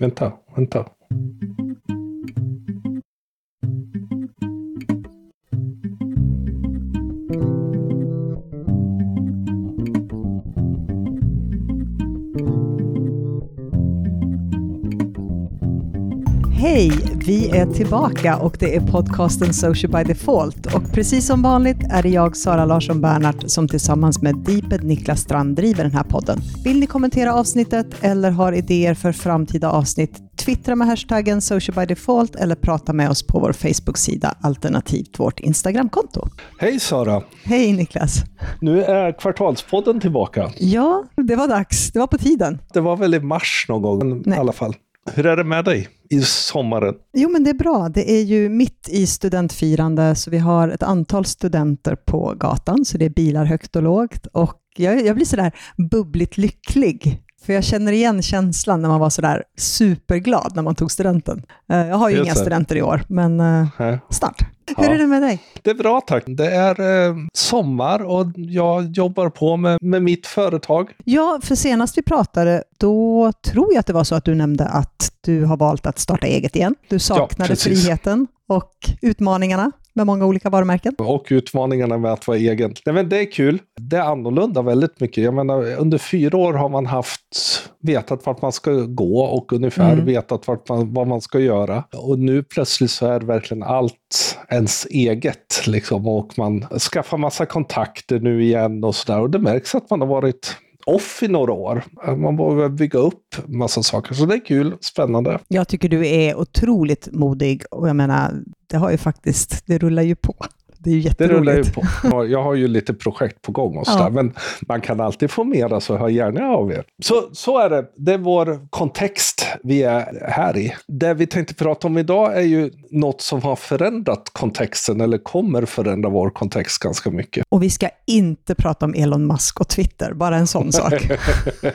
Vänta, vänta. Hej! Vi är tillbaka och det är podcasten Social by Default. Och precis som vanligt är det jag, Sara Larsson Bernhardt, som tillsammans med Deeped Niklas Strand driver den här podden. Vill ni kommentera avsnittet eller har idéer för framtida avsnitt? Twittra med hashtaggen Social by Default eller prata med oss på vår Facebook-sida alternativt vårt Instagramkonto. Hej Sara! Hej Niklas! Nu är Kvartalspodden tillbaka. Ja, det var dags. Det var på tiden. Det var väl i mars någon gång Nej. i alla fall. Hur är det med dig i sommaren? Jo, men det är bra. Det är ju mitt i studentfirande, så vi har ett antal studenter på gatan, så det är bilar högt och lågt. Och jag, jag blir sådär bubbligt lycklig för jag känner igen känslan när man var sådär superglad när man tog studenten. Eh, jag har ju Just inga det. studenter i år, men. Eh, snart. Hur är det med dig? Det är bra tack. Det är eh, sommar och jag jobbar på med, med mitt företag. Ja, för senast vi pratade, då tror jag att det var så att du nämnde att du har valt att starta eget igen. Du saknade ja, friheten och utmaningarna med många olika varumärken. Och utmaningarna med att vara egen. Nej, men det är kul. Det är annorlunda väldigt mycket. Jag menar, under fyra år har man haft vetat vart man ska gå och ungefär mm. vetat vart man, vad man ska göra. Och nu plötsligt så är verkligen allt ens eget. Liksom, och man skaffar massa kontakter nu igen och sådär. Och det märks att man har varit off i några år. Man behöver bygga upp massa saker. Så det är kul, spännande. Jag tycker du är otroligt modig och jag menar, det har ju faktiskt, det rullar ju på. Det är ju jätteroligt. Det på. Jag har ju lite projekt på gång och sådär. Ja. Men man kan alltid få mera så hör gärna av er. Så, så är det. Det är vår kontext vi är här i. Det vi tänkte prata om idag är ju något som har förändrat kontexten eller kommer förändra vår kontext ganska mycket. Och vi ska inte prata om Elon Musk och Twitter, bara en sån sak.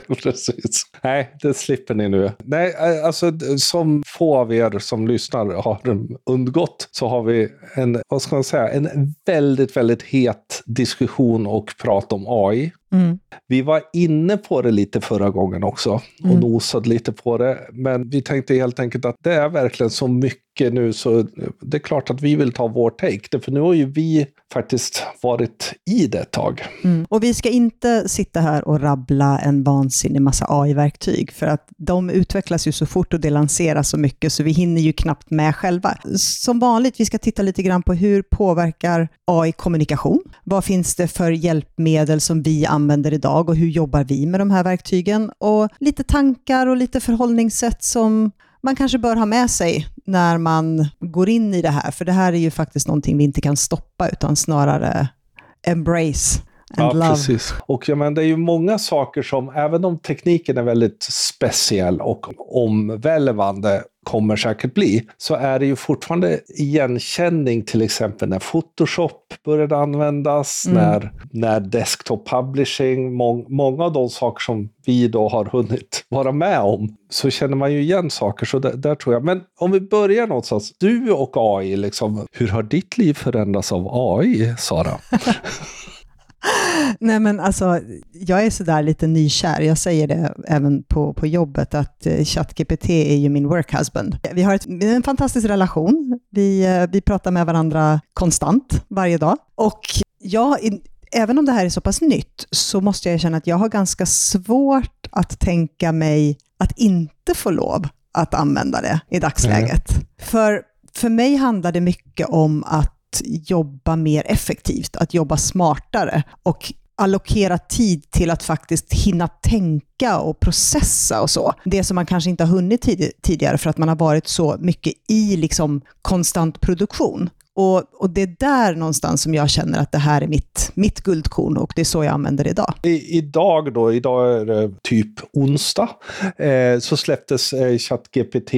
Precis. Nej, det slipper ni nu. Nej, alltså som få av er som lyssnar har undgått så har vi en, vad ska man säga, en väldigt, väldigt het diskussion och prat om AI. Mm. Vi var inne på det lite förra gången också och mm. nosade lite på det. Men vi tänkte helt enkelt att det är verkligen så mycket nu så det är klart att vi vill ta vår take. För nu har ju vi faktiskt varit i det ett tag. Mm. Och vi ska inte sitta här och rabbla en vansinnig massa AI-verktyg, för att de utvecklas ju så fort och det lanseras så mycket, så vi hinner ju knappt med själva. Som vanligt, vi ska titta lite grann på hur påverkar AI kommunikation? Vad finns det för hjälpmedel som vi använder använder idag och hur jobbar vi med de här verktygen? Och lite tankar och lite förhållningssätt som man kanske bör ha med sig när man går in i det här, för det här är ju faktiskt någonting vi inte kan stoppa, utan snarare embrace ja, love. Precis. Och ja, men det är ju många saker som, även om tekniken är väldigt speciell och omvälvande kommer säkert bli, så är det ju fortfarande igenkänning till exempel när Photoshop började användas, mm. när, när desktop publishing, må, många av de saker som vi då har hunnit vara med om, så känner man ju igen saker. Så där, där tror jag. Men om vi börjar någonstans, du och AI, liksom, hur har ditt liv förändrats av AI, Sara? Nej men alltså, jag är sådär lite nykär. Jag säger det även på, på jobbet, att eh, ChatGPT är ju min work husband. Vi har ett, en fantastisk relation. Vi, eh, vi pratar med varandra konstant, varje dag. Och jag, även om det här är så pass nytt, så måste jag erkänna att jag har ganska svårt att tänka mig att inte få lov att använda det i dagsläget. Mm. För, för mig handlar det mycket om att jobba mer effektivt, att jobba smartare och allokera tid till att faktiskt hinna tänka och processa och så. Det som man kanske inte har hunnit tid tidigare för att man har varit så mycket i liksom konstant produktion. Och, och, det är där någonstans som jag känner att det här är mitt, mitt guldkorn och det är så jag använder det idag. I, idag då, idag är det typ onsdag, eh, så släpptes eh, ChatGPT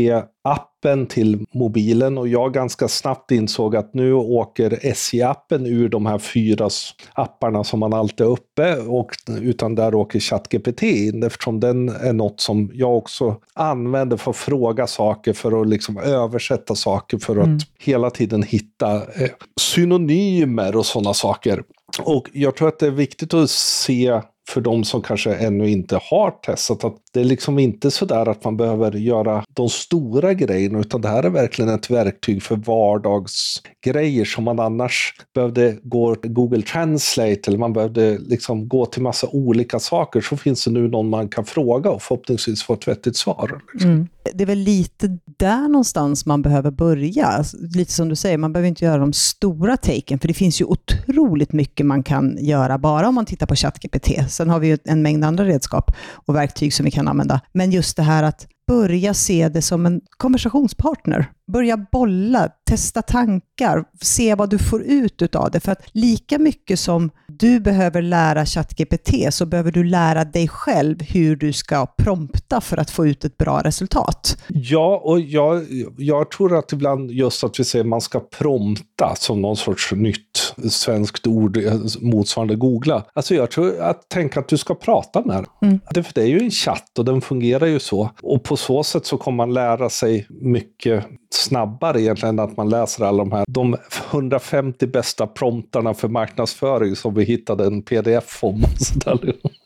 appen till mobilen och jag ganska snabbt insåg att nu åker SJ-appen ur de här fyra apparna som man alltid är uppe och utan där åker ChatGPT in eftersom den är något som jag också använder för att fråga saker, för att liksom översätta saker, för att mm. hela tiden hitta eh, synonymer och sådana saker. Och jag tror att det är viktigt att se för de som kanske ännu inte har testat, att det är liksom inte så där att man behöver göra de stora grejerna, utan det här är verkligen ett verktyg för vardagsgrejer som man annars behövde gå till Google Translate eller man behövde liksom gå till massa olika saker. Så finns det nu någon man kan fråga och förhoppningsvis få ett vettigt svar. Liksom. Mm. Det är väl lite där någonstans man behöver börja. Alltså, lite som du säger, man behöver inte göra de stora taken, för det finns ju otroligt mycket man kan göra bara om man tittar på ChatGPT. Sen har vi ju en mängd andra redskap och verktyg som vi kan använda. Men just det här att börja se det som en konversationspartner. Börja bolla, testa tankar, se vad du får ut av det. För att lika mycket som du behöver lära ChatGPT så behöver du lära dig själv hur du ska prompta för att få ut ett bra resultat. Ja, och jag, jag tror att ibland just att vi säger man ska prompta som någon sorts nytt svenskt ord motsvarande googla. Alltså jag tror att tänka att du ska prata med den. Mm. Det, för det är ju en chatt och den fungerar ju så. Och på så sätt så kommer man lära sig mycket snabbare egentligen än att man läser alla de här de 150 bästa promptarna för marknadsföring som vi hittade en pdf om.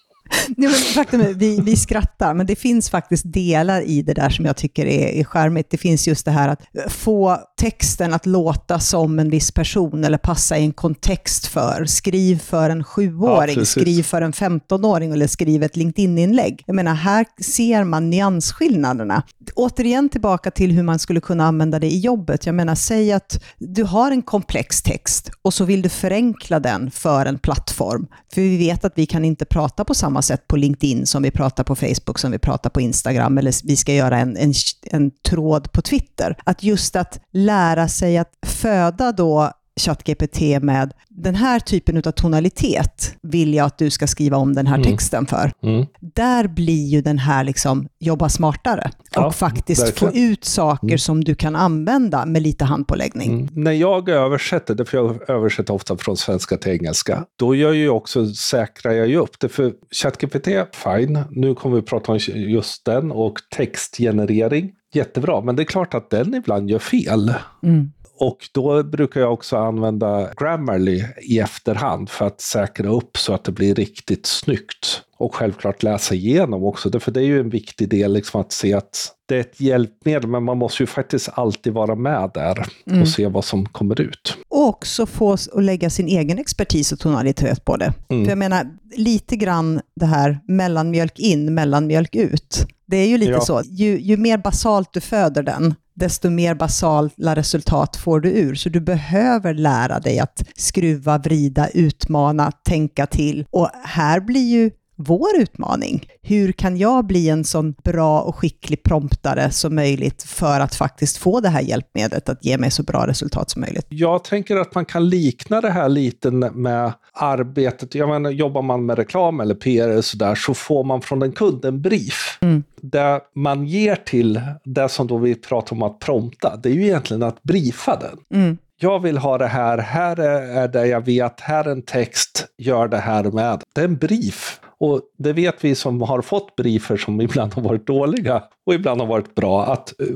Nej, men faktum är, vi, vi skrattar, men det finns faktiskt delar i det där som jag tycker är, är charmigt. Det finns just det här att få texten att låta som en viss person eller passa i en kontext för. Skriv för en sjuåring, ja, skriv för en 15-åring eller skriv ett LinkedIn-inlägg. Jag menar, här ser man nyansskillnaderna. Återigen tillbaka till hur man skulle kunna använda det i jobbet. Jag menar, säg att du har en komplex text och så vill du förenkla den för en plattform. För vi vet att vi kan inte prata på samma sätt på LinkedIn som vi pratar på Facebook, som vi pratar på Instagram, eller vi ska göra en, en, en tråd på Twitter. Att just att lära sig att föda då ChatGPT med den här typen av tonalitet vill jag att du ska skriva om den här mm. texten för. Mm. Där blir ju den här liksom jobba smartare ja, och faktiskt verkligen. få ut saker mm. som du kan använda med lite handpåläggning. Mm. När jag översätter, för jag översätter ofta från svenska till engelska, då gör jag också, säkrar jag ju upp det. För ChatGPT, fine, nu kommer vi prata om just den och textgenerering jättebra, men det är klart att den ibland gör fel. Mm. Och då brukar jag också använda Grammarly i efterhand för att säkra upp så att det blir riktigt snyggt. Och självklart läsa igenom också, för det är ju en viktig del liksom att se att det är ett hjälpmedel, men man måste ju faktiskt alltid vara med där mm. och se vad som kommer ut. Och också få att lägga sin egen expertis och tonalitet på det. Mm. För jag menar, lite grann det här mellanmjölk in, mellanmjölk ut. Det är ju lite ja. så, ju, ju mer basalt du föder den, desto mer basala resultat får du ur. Så du behöver lära dig att skruva, vrida, utmana, tänka till. Och här blir ju vår utmaning. Hur kan jag bli en sån bra och skicklig promptare som möjligt för att faktiskt få det här hjälpmedlet att ge mig så bra resultat som möjligt? Jag tänker att man kan likna det här lite med arbetet. Jag menar, jobbar man med reklam eller PR eller så där så får man från en kund en brief. Mm. Det man ger till det som då vi pratar om att prompta, det är ju egentligen att briefa den. Mm jag vill ha det här, här är det jag vet, här är en text, gör det här med. Det är en brief. Och det vet vi som har fått briefer som ibland har varit dåliga och ibland har varit bra, att eh,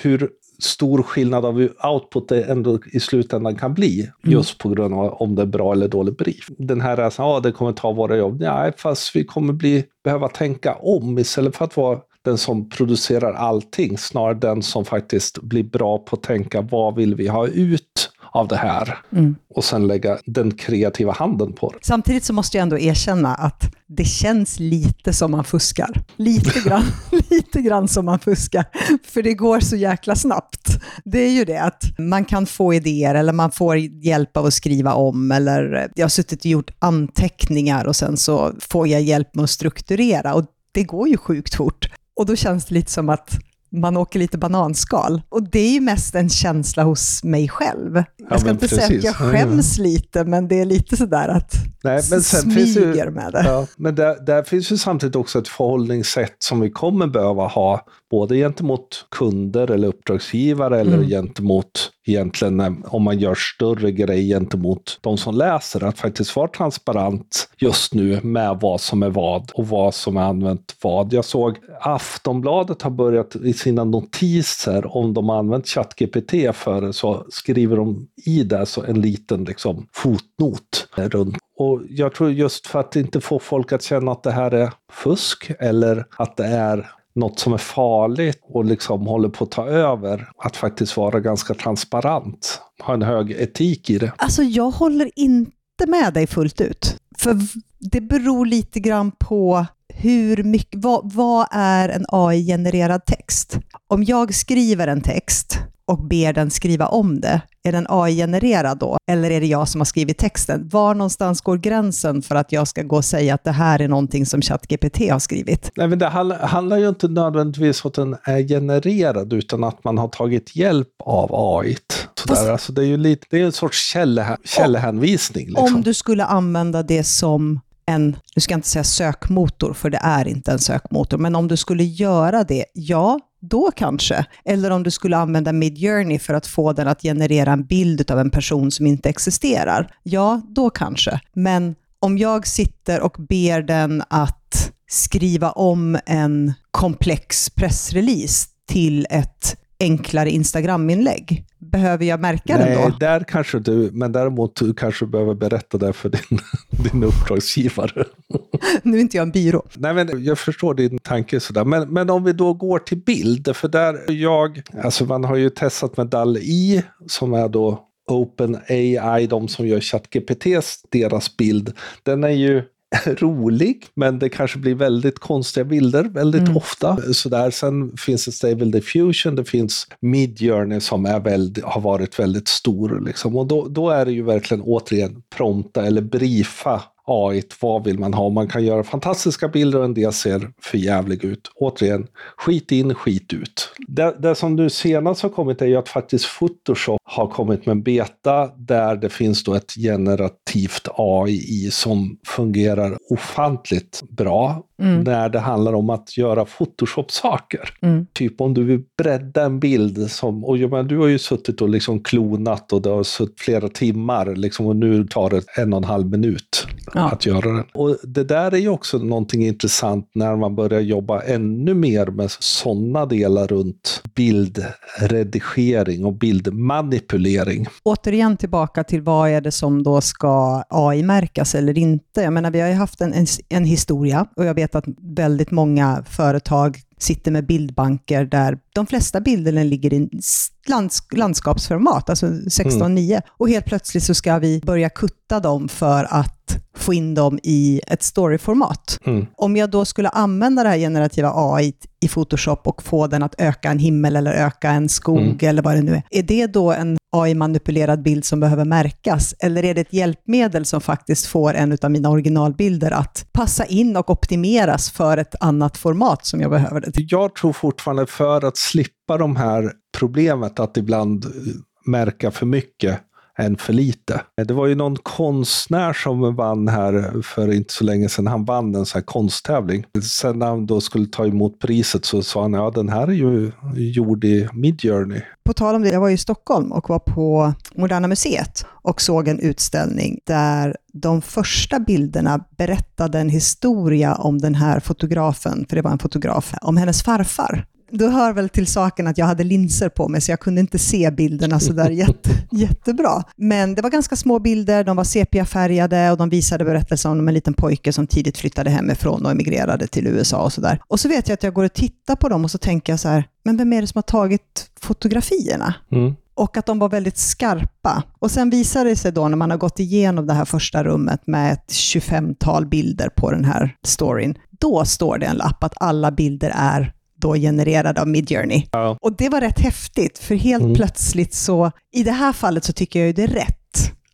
hur stor skillnad av output det ändå i slutändan kan bli. Mm. Just på grund av om det är bra eller dålig brief. Den här är så ja det kommer ta våra jobb. Nej, fast vi kommer bli, behöva tänka om istället för att vara den som producerar allting, snarare den som faktiskt blir bra på att tänka vad vill vi ha ut av det här mm. och sen lägga den kreativa handen på det. Samtidigt så måste jag ändå erkänna att det känns lite som man fuskar. Lite grann, lite grann som man fuskar, för det går så jäkla snabbt. Det är ju det att man kan få idéer eller man får hjälp av att skriva om eller jag har suttit och gjort anteckningar och sen så får jag hjälp med att strukturera och det går ju sjukt fort. Och då känns det lite som att man åker lite bananskal. Och det är ju mest en känsla hos mig själv. Ja, jag ska inte precis. säga att jag skäms lite, men det är lite sådär att Nej, men sen smyger ju, med det. Ja, men där, där, finns ju samtidigt också ett förhållningssätt som vi kommer behöva ha, både gentemot kunder eller uppdragsgivare eller mm. gentemot egentligen eh, om man gör större grejer gentemot de som läser. Att faktiskt vara transparent just nu med vad som är vad och vad som är använt vad. Jag såg Aftonbladet har börjat i sina notiser om de har använt ChatGPT för så skriver de i det så en liten liksom, fotnot runt Och jag tror just för att inte få folk att känna att det här är fusk eller att det är något som är farligt och liksom håller på att ta över. Att faktiskt vara ganska transparent. Ha en hög etik i det. Alltså jag håller inte med dig fullt ut. För det beror lite grann på hur mycket, vad, vad är en AI-genererad text? Om jag skriver en text och ber den skriva om det, är den AI-genererad då? Eller är det jag som har skrivit texten? Var någonstans går gränsen för att jag ska gå och säga att det här är någonting som ChatGPT har skrivit? Nej, men det handlar ju inte nödvändigtvis om att den är genererad, utan att man har tagit hjälp av AI. Fast... Alltså, det är ju lite, det är en sorts källhänvisning. Liksom. Om du skulle använda det som en, nu ska jag inte säga sökmotor, för det är inte en sökmotor, men om du skulle göra det, ja, då kanske. Eller om du skulle använda Midjourney för att få den att generera en bild av en person som inte existerar. Ja, då kanske. Men om jag sitter och ber den att skriva om en komplex pressrelease till ett enklare Instagram-inlägg. Behöver jag märka Nej, den då? Nej, där kanske du, men däremot du kanske behöver berätta det för din, din uppdragsgivare. nu är inte jag en byrå. Nej, men jag förstår din tanke sådär. Men, men om vi då går till bild, för där jag, alltså man har ju testat med DAL-I som är då Open AI, de som gör ChatGPT, deras bild. Den är ju rolig, men det kanske blir väldigt konstiga bilder väldigt mm. ofta. Sådär. Sen finns det Stable Diffusion, det finns Midjourney som är väldigt, har varit väldigt stor. Liksom. Och då, då är det ju verkligen återigen prompta eller briefa AI, vad vill man ha? Man kan göra fantastiska bilder och en del ser för jävlig ut. Återigen, skit in, skit ut. Det, det som nu senast har kommit är ju att faktiskt Photoshop har kommit med en beta där det finns då ett generativt AI som fungerar ofantligt bra mm. när det handlar om att göra Photoshop-saker. Mm. Typ om du vill bredda en bild som, och jag menar, du har ju suttit och liksom klonat och det har suttit flera timmar liksom, och nu tar det en och en halv minut ja. att göra den. Och det där är ju också någonting intressant när man börjar jobba ännu mer med sådana delar runt bildredigering och bildmanipulering. Återigen tillbaka till vad är det som då ska AI-märkas eller inte? Jag menar, vi har ju haft en, en, en historia och jag vet att väldigt många företag sitter med bildbanker där de flesta bilderna ligger i lands landskapsformat, alltså 16.9. Mm. Och helt plötsligt så ska vi börja kutta dem för att få in dem i ett storyformat. Mm. Om jag då skulle använda det här generativa AI i Photoshop och få den att öka en himmel eller öka en skog mm. eller vad det nu är. Är det då en AI-manipulerad bild som behöver märkas? Eller är det ett hjälpmedel som faktiskt får en av mina originalbilder att passa in och optimeras för ett annat format som jag behöver? Jag tror fortfarande för att slippa de här problemet att ibland märka för mycket än för lite. Eh, det var ju någon konstnär som vann här för inte så länge sedan. Han vann en sån här konsttävling. Sen när han då skulle ta emot priset så sa han ja den här är ju gjord i Midjourney. På tal om det, jag var i Stockholm och var på Moderna Museet och såg en utställning där de första bilderna berättade en historia om den här fotografen, för det var en fotograf, om hennes farfar du hör väl till saken att jag hade linser på mig, så jag kunde inte se bilderna så där jätte, jättebra. Men det var ganska små bilder, de var sepiafärgade och de visade berättelsen om en liten pojke som tidigt flyttade hemifrån och emigrerade till USA och sådär. Och så vet jag att jag går och tittar på dem och så tänker jag så här, men vem är det som har tagit fotografierna? Mm och att de var väldigt skarpa. Och sen visade det sig då när man har gått igenom det här första rummet med ett 25-tal bilder på den här storyn, då står det en lapp att alla bilder är då genererad av Midjourney. Ja. Och det var rätt häftigt, för helt mm. plötsligt så, i det här fallet så tycker jag ju det är rätt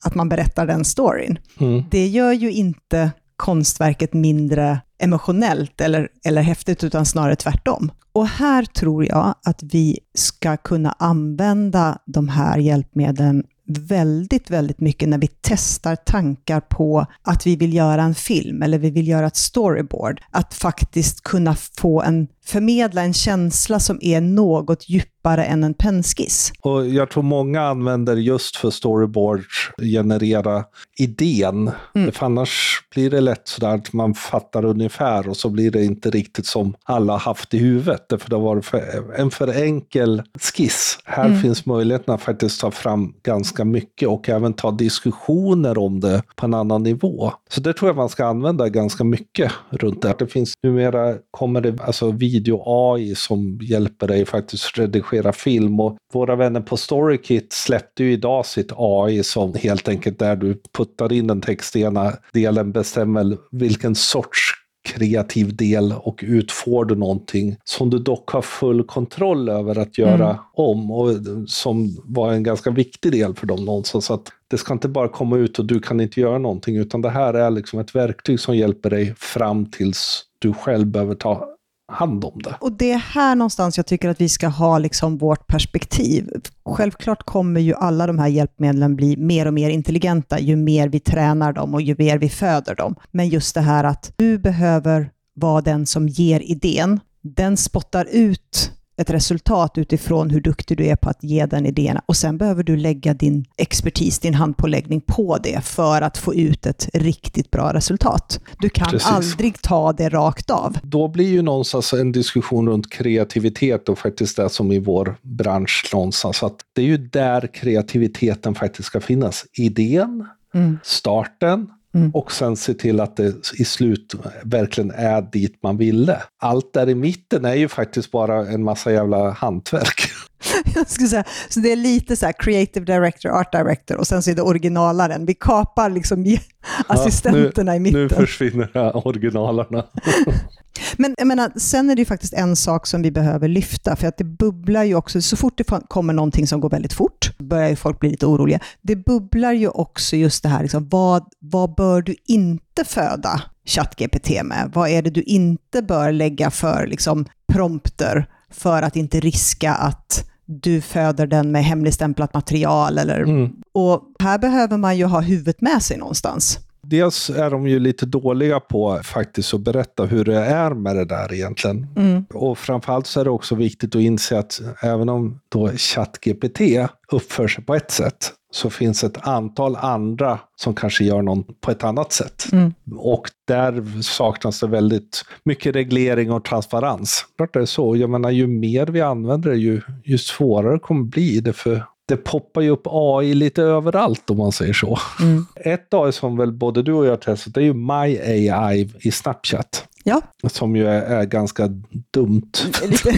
att man berättar den storyn. Mm. Det gör ju inte konstverket mindre emotionellt eller, eller häftigt, utan snarare tvärtom. Och här tror jag att vi ska kunna använda de här hjälpmedlen väldigt, väldigt mycket när vi testar tankar på att vi vill göra en film eller vi vill göra ett storyboard. Att faktiskt kunna få en förmedla en känsla som är något djupare än en pennskiss. Och jag tror många använder just för storyboards generera idén. Mm. För annars blir det lätt sådär att man fattar ungefär och så blir det inte riktigt som alla haft i huvudet. För det för, en för enkel skiss. Här mm. finns möjligheten att faktiskt ta fram ganska mycket och även ta diskussioner om det på en annan nivå. Så det tror jag man ska använda ganska mycket runt det. Det finns numera, kommer det alltså video-AI som hjälper dig faktiskt redigera film och våra vänner på Storykit släppte ju idag sitt AI som helt enkelt där du puttar in den text i ena delen bestämmer vilken sorts kreativ del och utfår du någonting som du dock har full kontroll över att göra mm. om och som var en ganska viktig del för dem någonstans. Så att det ska inte bara komma ut och du kan inte göra någonting utan det här är liksom ett verktyg som hjälper dig fram tills du själv behöver ta hand om det. Och det är här någonstans jag tycker att vi ska ha liksom vårt perspektiv. Självklart kommer ju alla de här hjälpmedlen bli mer och mer intelligenta ju mer vi tränar dem och ju mer vi föder dem. Men just det här att du behöver vara den som ger idén. Den spottar ut ett resultat utifrån hur duktig du är på att ge den idéerna. Och sen behöver du lägga din expertis, din handpåläggning på det för att få ut ett riktigt bra resultat. Du kan Precis. aldrig ta det rakt av. Då blir ju någonstans en diskussion runt kreativitet och faktiskt det som i vår bransch någonstans. Att det är ju där kreativiteten faktiskt ska finnas. Idén, mm. starten, Mm. Och sen se till att det i slut verkligen är dit man ville. Allt där i mitten är ju faktiskt bara en massa jävla hantverk. Jag skulle säga, så det är lite så här creative director, art director och sen så är det originalaren. Vi kapar liksom assistenterna ja, nu, i mitten. Nu försvinner originalerna. Men jag menar, sen är det ju faktiskt en sak som vi behöver lyfta, för att det bubblar ju också, så fort det kommer någonting som går väldigt fort, börjar ju folk bli lite oroliga. Det bubblar ju också just det här, liksom, vad, vad bör du inte föda ChatGPT med? Vad är det du inte bör lägga för liksom, prompter för att inte riska att du föder den med hemligstämplat material. Eller, mm. Och här behöver man ju ha huvudet med sig någonstans dels är de ju lite dåliga på faktiskt att berätta hur det är med det där egentligen. Mm. Och framförallt så är det också viktigt att inse att även om då ChatGPT uppför sig på ett sätt så finns ett antal andra som kanske gör något på ett annat sätt. Mm. Och där saknas det väldigt mycket reglering och transparens. Klart det är så. Jag menar, ju mer vi använder det, ju, ju svårare kommer det bli. Det för det poppar ju upp AI lite överallt om man säger så. Mm. Ett AI som väl både du och jag har testat, det är ju My AI i Snapchat. Ja. Som ju är, är ganska dumt. En lite,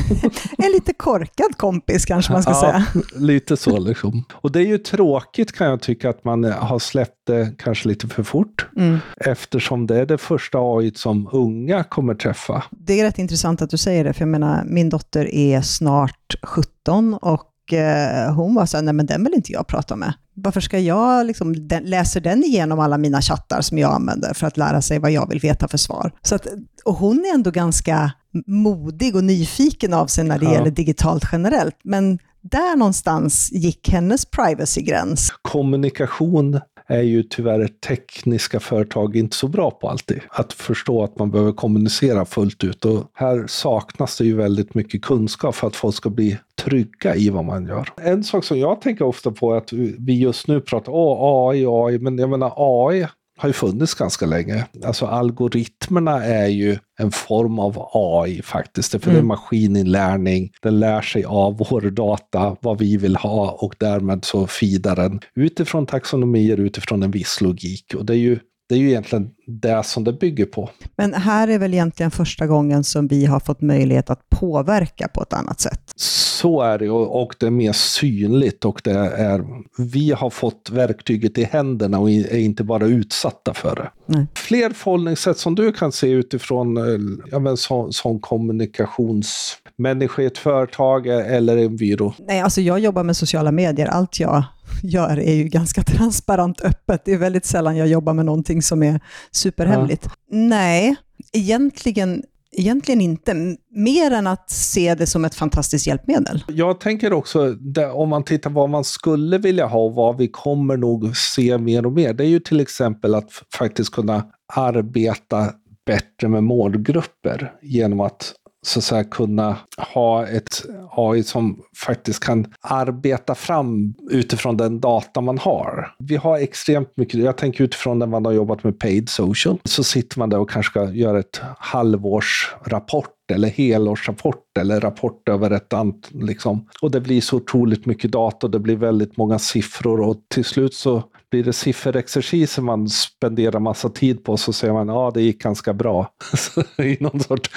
en lite korkad kompis kanske man ska ja, säga. Lite så liksom. Och det är ju tråkigt kan jag tycka att man har släppt det kanske lite för fort. Mm. Eftersom det är det första AI som unga kommer träffa. Det är rätt intressant att du säger det, för jag menar min dotter är snart 17 och eh, hon var så här, nej men den vill inte jag prata med. Varför ska jag, liksom, den, läser den igenom alla mina chattar som jag använder för att lära sig vad jag vill veta för svar? Så att, och hon är ändå ganska modig och nyfiken av sig när det ja. gäller digitalt generellt. Men där någonstans gick hennes privacygräns. Kommunikation är ju tyvärr tekniska företag inte så bra på alltid. Att förstå att man behöver kommunicera fullt ut. Och här saknas det ju väldigt mycket kunskap för att folk ska bli trygga i vad man gör. En sak som jag tänker ofta på är att vi just nu pratar om AI, AI, men jag menar AI har ju funnits ganska länge. Alltså algoritmerna är ju en form av AI faktiskt. För mm. det är maskininlärning. Den lär sig av vår data, vad vi vill ha och därmed så feedar den utifrån taxonomier, utifrån en viss logik. Och det är ju det är ju egentligen det som det bygger på. Men här är väl egentligen första gången som vi har fått möjlighet att påverka på ett annat sätt? Så är det och det är mer synligt och det är, vi har fått verktyget i händerna och är inte bara utsatta för det. Nej. Fler förhållningssätt som du kan se utifrån eh, ja, som, som kommunikationsmänniska i ett företag eller en byrå? Nej, alltså jag jobbar med sociala medier. Allt jag gör är ju ganska transparent öppet. Det är väldigt sällan jag jobbar med någonting som är superhemligt. Ja. Nej, egentligen Egentligen inte, mer än att se det som ett fantastiskt hjälpmedel. Jag tänker också, om man tittar vad man skulle vilja ha och vad vi kommer nog se mer och mer, det är ju till exempel att faktiskt kunna arbeta bättre med målgrupper genom att så att säga, kunna ha ett AI som faktiskt kan arbeta fram utifrån den data man har. Vi har extremt mycket, jag tänker utifrån när man har jobbat med paid social, så sitter man där och kanske ska göra ett halvårsrapport eller helårsrapport eller rapport över ett antal. Liksom. Och det blir så otroligt mycket data och det blir väldigt många siffror och till slut så blir det sifferexerciser man spenderar massa tid på så säger man ja det gick ganska bra i någon sorts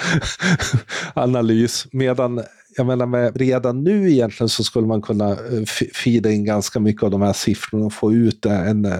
analys. Medan jag menar med, redan nu egentligen så skulle man kunna eh, fida in ganska mycket av de här siffrorna och få ut en eh,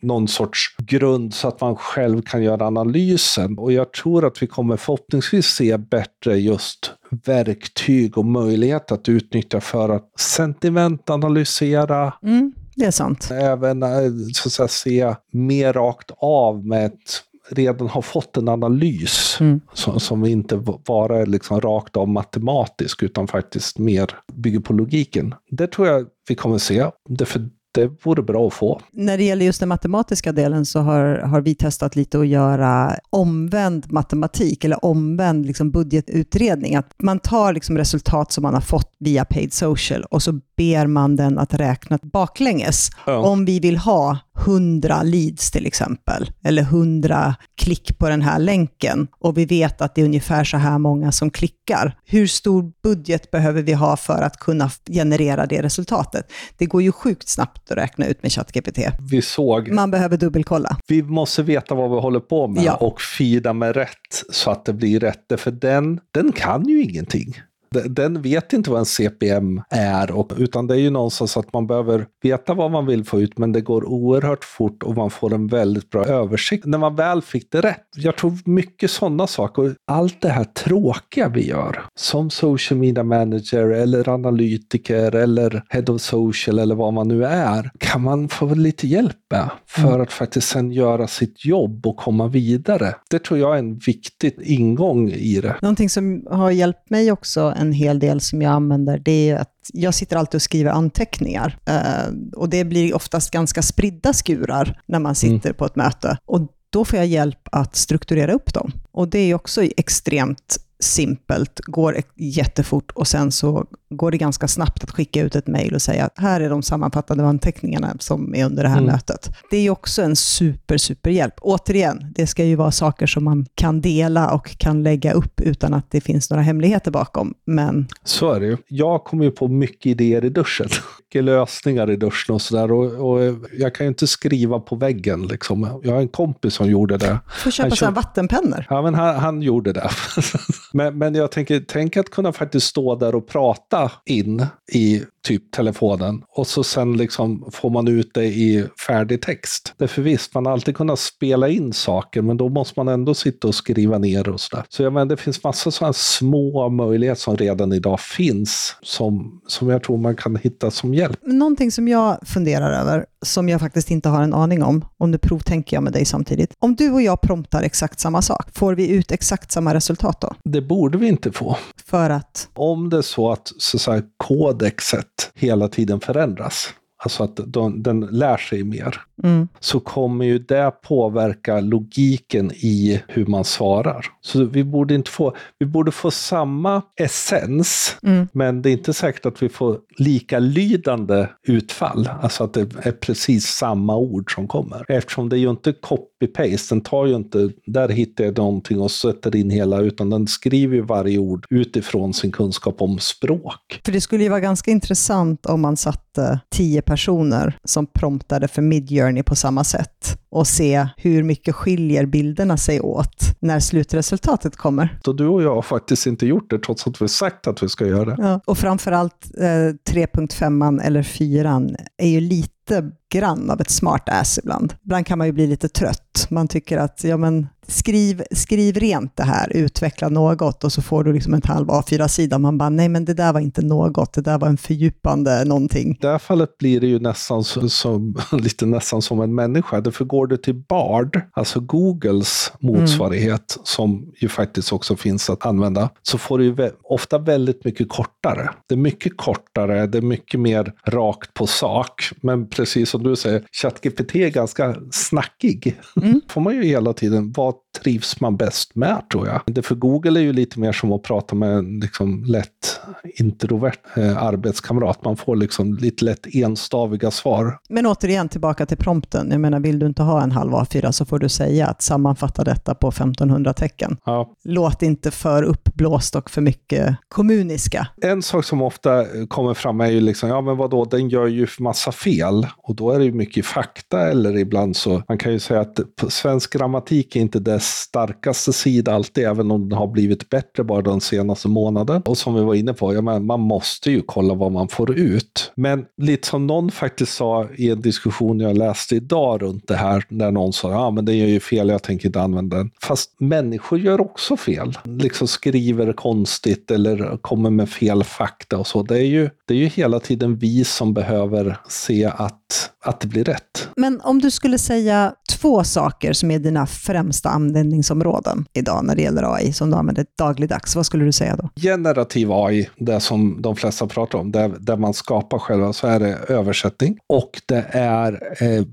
någon sorts grund så att man själv kan göra analysen. Och jag tror att vi kommer förhoppningsvis se bättre just verktyg och möjlighet att utnyttja för att sentimentanalysera. Mm, det är sant. Även eh, så att säga, se mer rakt av med ett redan har fått en analys mm. som, som, inte bara är liksom rakt av matematisk utan faktiskt mer bygger på logiken. Det tror jag vi kommer se. Därför det vore bra att få. När det gäller just den matematiska delen så har, har vi testat lite att göra omvänd matematik eller omvänd liksom budgetutredning. Att man tar liksom resultat som man har fått via paid social och så ber man den att räkna baklänges. Ja. Om vi vill ha 100 leads till exempel, eller 100 klick på den här länken och vi vet att det är ungefär så här många som klickar. Hur stor budget behöver vi ha för att kunna generera det resultatet? Det går ju sjukt snabbt att räkna ut med ChatGPT. Vi såg... Man behöver dubbelkolla. Vi måste veta vad vi håller på med ja. och fida med rätt så att det blir rätt. För den, den kan ju ingenting. Den vet inte vad en CPM är, och, utan det är ju någonstans att man behöver veta vad man vill få ut, men det går oerhört fort och man får en väldigt bra översikt när man väl fick det rätt. Jag tror mycket sådana saker. Allt det här tråkiga vi gör, som social media manager eller analytiker eller head of social eller vad man nu är, kan man få lite hjälp med för mm. att faktiskt sen göra sitt jobb och komma vidare. Det tror jag är en viktig ingång i det. Någonting som har hjälpt mig också en hel del som jag använder, det är att jag sitter alltid och skriver anteckningar. Uh, och det blir oftast ganska spridda skurar när man sitter mm. på ett möte. Och då får jag hjälp att strukturera upp dem. Och det är också extremt simpelt, går jättefort och sen så går det ganska snabbt att skicka ut ett mejl och säga att här är de sammanfattade anteckningarna som är under det här mm. mötet. Det är också en super, super hjälp. Återigen, det ska ju vara saker som man kan dela och kan lägga upp utan att det finns några hemligheter bakom. Men... Så är det ju. Jag kommer ju på mycket idéer i duschen. Mycket lösningar i duschen och sådär. Och, och, jag kan ju inte skriva på väggen liksom. Jag har en kompis som gjorde det. Du får köpa sådana vattenpennor. Ja, men han, han gjorde det. men, men jag tänker, tänk att kunna faktiskt stå där och prata in i typ telefonen och så sen liksom får man ut det i färdig text. Därför visst, man har alltid kunnat spela in saker, men då måste man ändå sitta och skriva ner och sådär. Så jag menar, det finns massa sådana små möjligheter som redan idag finns, som, som jag tror man kan hitta som hjälp. Någonting som jag funderar över, som jag faktiskt inte har en aning om, och nu provtänker jag med dig samtidigt. Om du och jag promptar exakt samma sak, får vi ut exakt samma resultat då? Det borde vi inte få. För att? Om det är så att så att säga, kodexet hela tiden förändras alltså att de, den lär sig mer, mm. så kommer ju det påverka logiken i hur man svarar. Så vi borde inte få, vi borde få samma essens, mm. men det är inte säkert att vi får lika lydande utfall, alltså att det är precis samma ord som kommer. Eftersom det är ju inte copy-paste, den tar ju inte, där hittar jag någonting och sätter in hela, utan den skriver ju varje ord utifrån sin kunskap om språk. För det skulle ju vara ganska intressant om man satte tio personer som promptade för Midjourney på samma sätt och se hur mycket skiljer bilderna sig åt när slutresultatet kommer. Så du och jag har faktiskt inte gjort det trots att vi sagt att vi ska göra det. Ja, och framförallt eh, 3.5 eller 4 är ju lite grann av ett smart ass ibland. Ibland kan man ju bli lite trött. Man tycker att ja, men, skriv, skriv rent det här, utveckla något och så får du liksom en halv A4-sida. Man bara, nej men det där var inte något, det där var en fördjupande någonting. I det här fallet blir det ju nästan som, som lite nästan som en människa. Därför går du till Bard, alltså Googles motsvarighet, mm. som ju faktiskt också finns att använda, så får du ju ofta väldigt mycket kortare. Det är mycket kortare, det är mycket mer rakt på sak, men precis som du säger, ChatGPT är ganska snackig. Mm. får man ju hela tiden, vad trivs man bäst med tror jag. Det för Google är ju lite mer som att prata med en liksom, lätt introvert eh, arbetskamrat. Man får liksom lite lätt enstaviga svar. Men återigen tillbaka till prompten. Jag menar, vill du inte ha en halv A4 så får du säga att sammanfatta detta på 1500 tecken. Ja. Låt inte för uppblåst och för mycket kommuniska. En sak som ofta kommer fram är ju liksom, ja men vadå, den gör ju massa fel. Och då är det ju mycket fakta eller ibland så, man kan ju säga att svensk grammatik är inte dess starkaste sida alltid, även om den har blivit bättre bara den senaste månaden. Och som vi var inne på, ja, men man måste ju kolla vad man får ut. Men lite som någon faktiskt sa i en diskussion jag läste idag runt det här, när någon sa ja men det gör ju fel, jag tänker inte använda den. Fast människor gör också fel. Liksom skriver konstigt eller kommer med fel fakta och så. Det är ju, det är ju hela tiden vi som behöver se att, att det blir rätt. Men om du skulle säga två saker som är dina främsta användningsområden idag när det gäller AI som du använder dagligdags, vad skulle du säga då? Generativ AI, det som de flesta pratar om, där, där man skapar själva, så är det översättning och det är eh,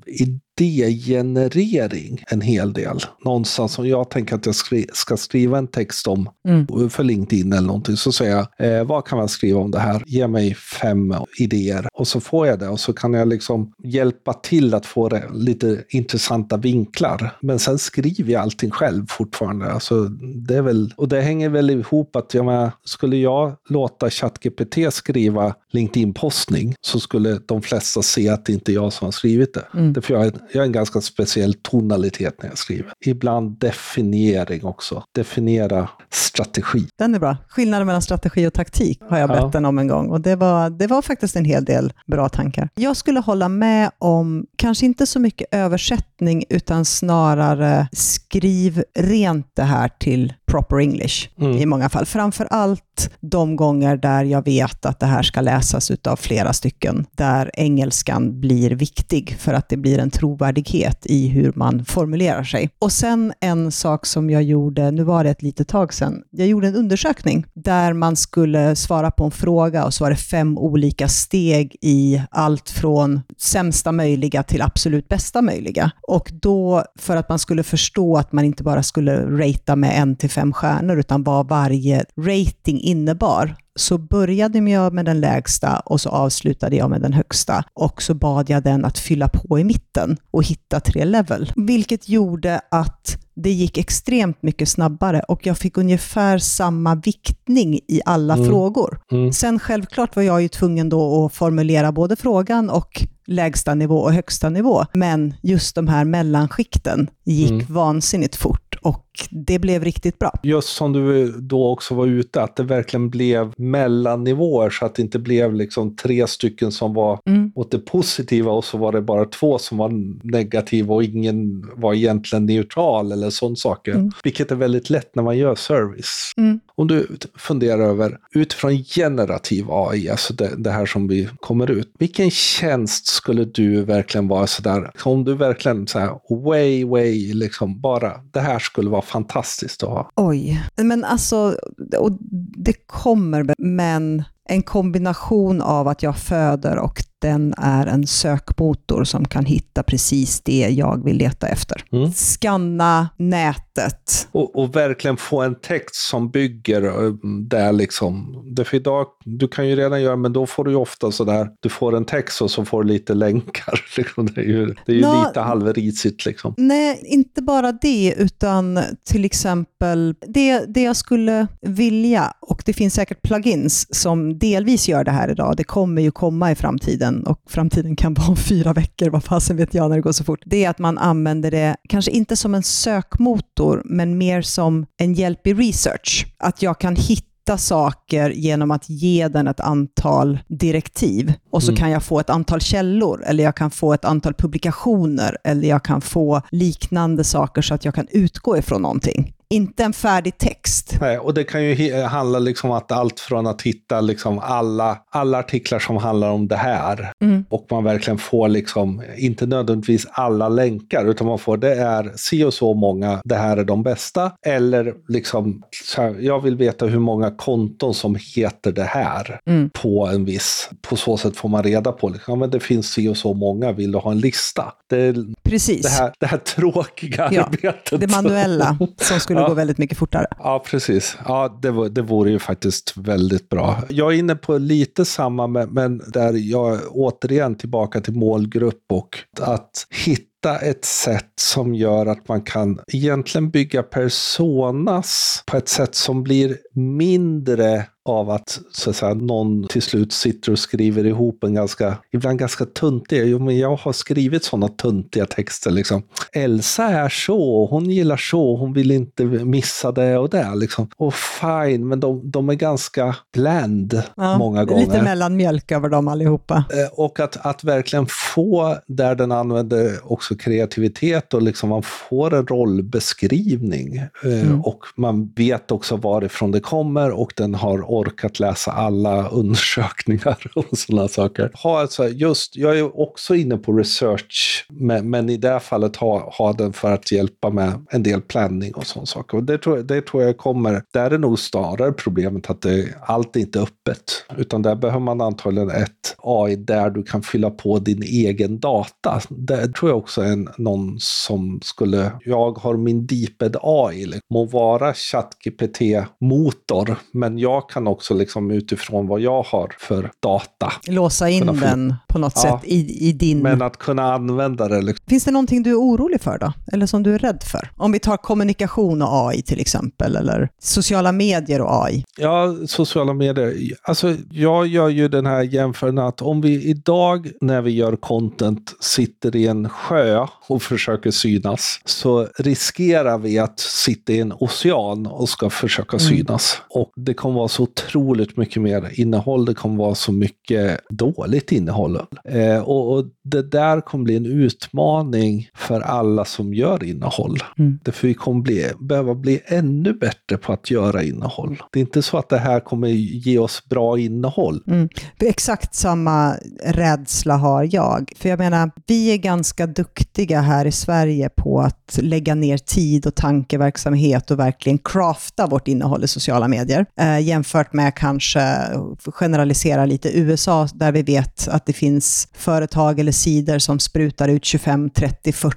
idégenerering en hel del. Någonstans som jag tänker att jag skri ska skriva en text om mm. för LinkedIn eller någonting, så säger jag eh, vad kan man skriva om det här? Ge mig fem idéer och så får jag det och så kan jag liksom hjälpa till att få det, lite intressanta vinklar. Men sen skriver jag allting själv fortfarande. Alltså, det är väl, och det hänger väl ihop att jag med, skulle jag låta ChatGPT skriva LinkedIn-postning så skulle de flesta se att det inte är jag som har skrivit det. Mm. Därför jag jag har en ganska speciell tonalitet när jag skriver. Ibland definiering också. Definiera strategi. Den är bra. Skillnaden mellan strategi och taktik har jag bett ja. den om en gång och det var, det var faktiskt en hel del bra tankar. Jag skulle hålla med om, kanske inte så mycket översättning utan snarare skriv rent det här till proper English mm. i många fall. Framför allt de gånger där jag vet att det här ska läsas av flera stycken, där engelskan blir viktig för att det blir en trovärdighet i hur man formulerar sig. Och sen en sak som jag gjorde, nu var det ett litet tag sedan, jag gjorde en undersökning där man skulle svara på en fråga och så var det fem olika steg i allt från sämsta möjliga till absolut bästa möjliga. Och då, för att man skulle förstå att man inte bara skulle ratea med en till fem stjärnor, utan vad varje rating innebar, så började jag med den lägsta och så avslutade jag med den högsta. Och så bad jag den att fylla på i mitten och hitta tre level. Vilket gjorde att det gick extremt mycket snabbare och jag fick ungefär samma viktning i alla mm. frågor. Mm. Sen självklart var jag ju tvungen då att formulera både frågan och lägsta nivå och högsta nivå. Men just de här mellanskikten gick mm. vansinnigt fort och det blev riktigt bra. Just som du då också var ute, att det verkligen blev mellannivåer så att det inte blev liksom tre stycken som var mm. åt det positiva och så var det bara två som var negativa och ingen var egentligen neutral eller sådana saker. Mm. Vilket är väldigt lätt när man gör service. Mm. Om du funderar över, utifrån generativ AI, alltså det, det, här som vi kommer ut, vilken tjänst skulle du verkligen vara sådär, om du verkligen så här, way, way, liksom bara, det här skulle vara fantastiskt att ha? Oj, men alltså, och det kommer, men en kombination av att jag föder och den är en sökmotor som kan hitta precis det jag vill leta efter. Mm. Skanna nätet. Och, och, verkligen få en text som bygger eh, där liksom. Därför idag, du kan ju redan göra, men då får du ju ofta sådär, du får en text och så får du lite länkar. Liksom. Det är ju, det är ju Nå, lite halvrisigt liksom. Nej, inte bara det, utan till exempel det, det jag skulle vilja, och det finns säkert plugins som delvis gör det här idag, det kommer ju komma i framtiden, framtiden, och framtiden kan vara om fyra veckor, vad fasen vet jag när det går så fort, det är att man använder det, kanske inte som en sökmotor, men mer som en hjälp i research. Att jag kan hitta hitta saker genom att ge den ett antal direktiv. Och så mm. kan jag få ett antal källor, eller jag kan få ett antal publikationer, eller jag kan få liknande saker så att jag kan utgå ifrån någonting. Inte en färdig text. Nej, och det kan ju handla liksom att allt från att hitta liksom alla, alla artiklar som handlar om det här mm. och man verkligen får liksom, inte nödvändigtvis alla länkar, utan man får det är si och så många, det här är de bästa. Eller liksom, här, jag vill veta hur många konton som heter det här mm. på en viss, på så sätt får man reda på, liksom, ja, men det finns si och så många, vill du ha en lista? Det, Precis. Det här, det här tråkiga ja, arbetet. Det manuella som skulle ja. gå väldigt mycket fortare. Ja, precis. Ja, det, det vore ju faktiskt väldigt bra. Jag är inne på lite samma, men där jag återigen tillbaka till målgrupp och att hitta ett sätt som gör att man kan egentligen bygga personas på ett sätt som blir mindre av att, så att säga, någon till slut sitter och skriver ihop en ganska, ibland ganska tuntig, jo men jag har skrivit sådana tuntiga texter liksom. Elsa är så, hon gillar så, hon vill inte missa det och det liksom. Och fine, men de, de är ganska bland ja, många gånger. Lite mellanmjölk över dem allihopa. Eh, och att, att verkligen få, där den använder också kreativitet och liksom man får en rollbeskrivning. Eh, mm. Och man vet också varifrån det kommer och den har orkat läsa alla undersökningar och sådana saker. Ha alltså just, jag är också inne på research, men, men i det här fallet ha, ha den för att hjälpa med en del planning och sådana saker. Och det, tror, det tror jag kommer, där är nog snarare problemet att det, allt är inte öppet, utan där behöver man antagligen ett AI där du kan fylla på din egen data. Det tror jag också är en, någon som skulle, jag har min DeepEd AI, liksom. må vara ChatGPT-motor, men jag kan också liksom utifrån vad jag har för data. Låsa in den på något ja, sätt i, i din... Men att kunna använda det. Liksom. Finns det någonting du är orolig för då? Eller som du är rädd för? Om vi tar kommunikation och AI till exempel, eller sociala medier och AI. Ja, sociala medier. Alltså, jag gör ju den här jämförelsen att om vi idag när vi gör content sitter i en sjö och försöker synas, så riskerar vi att sitta i en ocean och ska försöka mm. synas. Mm. Och det kommer vara så otroligt mycket mer innehåll. Det kommer vara så mycket dåligt innehåll. Eh, och, och, det där kommer bli en utmaning för alla som gör innehåll. Mm. Därför vi kommer bli, behöva bli ännu bättre på att göra innehåll. Det är inte så att det här kommer ge oss bra innehåll. Mm. Exakt samma rädsla har jag. För jag menar, vi är ganska duktiga här i Sverige på att lägga ner tid och tankeverksamhet och verkligen crafta vårt innehåll i sociala medier. Eh, jämfört med kanske, generalisera lite, USA där vi vet att det finns företag eller sidor som sprutar ut 25, 30, 40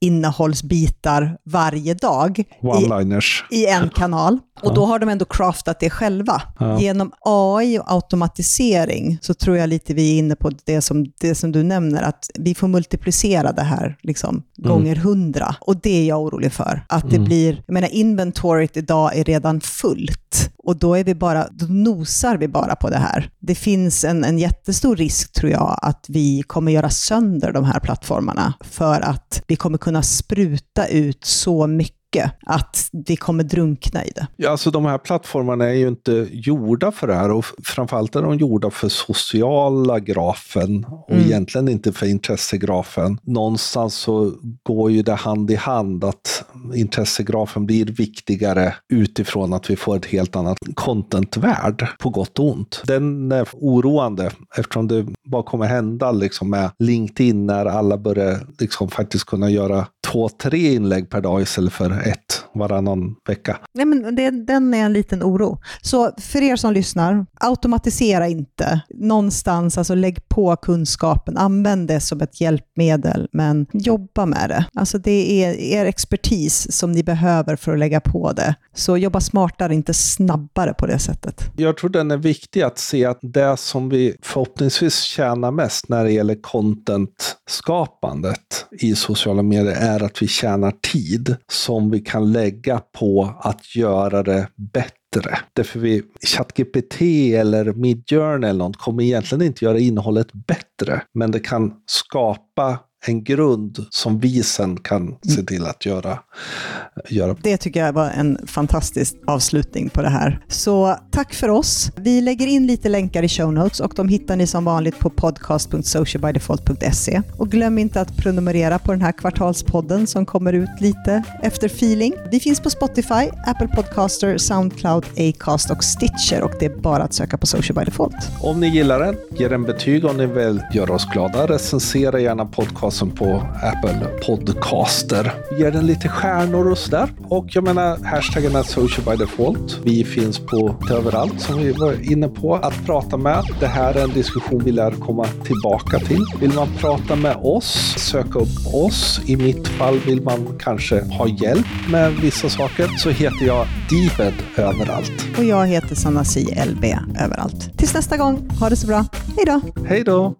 innehållsbitar varje dag i, i, en kanal. Och då har de ändå craftat det själva. Ja. Genom AI och automatisering så tror jag lite vi är inne på det som, det som du nämner, att vi får multiplicera det här liksom, mm. gånger hundra. Och det är jag orolig för. Att mm. det blir, jag menar inventoriet idag är redan fullt. Och då, är vi bara, då nosar vi bara på det här. Det finns en, en jättestor risk, tror jag, att vi kommer göra sönder de här plattformarna för att vi kommer kunna spruta ut så mycket mycket att vi kommer drunkna i det. Ja, alltså de här plattformarna är ju inte gjorda för det här och framförallt är de gjorda för sociala grafen och mm. egentligen inte för intressegrafen. Någonstans så går ju det hand i hand att intressegrafen blir viktigare utifrån att vi får ett helt annat contentvärld på gott och ont. Den är oroande eftersom det bara kommer hända liksom med LinkedIn när alla börjar liksom faktiskt kunna göra två, tre inlägg per dag istället för ett varannan vecka. Nej, men det, den är en liten oro. Så för er som lyssnar, automatisera inte. Någonstans, alltså lägg på kunskapen, använd det som ett hjälpmedel, men jobba med det. Alltså det är er expertis som ni behöver för att lägga på det. Så jobba smartare, inte snabbare på det sättet. Jag tror den är viktig att se att det som vi förhoppningsvis tjänar mest när det gäller content-skapandet i sociala medier är att vi tjänar tid som vi kan lägga lägga på att göra det bättre. Därför vi, ChatGPT eller Midjourney eller något kommer egentligen inte göra innehållet bättre, men det kan skapa en grund som vi sen kan se till att göra. göra. Det tycker jag var en fantastisk avslutning på det här. Så tack för oss. Vi lägger in lite länkar i show notes och de hittar ni som vanligt på podcast.socialbydefault.se. Och glöm inte att prenumerera på den här kvartalspodden som kommer ut lite efter feeling. Vi finns på Spotify, Apple Podcaster, Soundcloud, Acast och Stitcher och det är bara att söka på Social by Default. Om ni gillar den, ge den betyg om ni vill göra oss glada. Recensera gärna podcasten på Apple Podcaster. Ge den lite stjärnor och sådär. Och jag menar, hashtaggen är Social by Default. Vi finns på överallt som vi var inne på att prata med. Det här är en diskussion vi lär komma tillbaka till. Vill man prata med oss, söka upp oss. I mitt fall vill man kanske ha hjälp med vissa saker så heter jag Deeped överallt. Och jag heter Sanna C. LB överallt. Tills nästa gång, ha det så bra. Hej då! Hej då!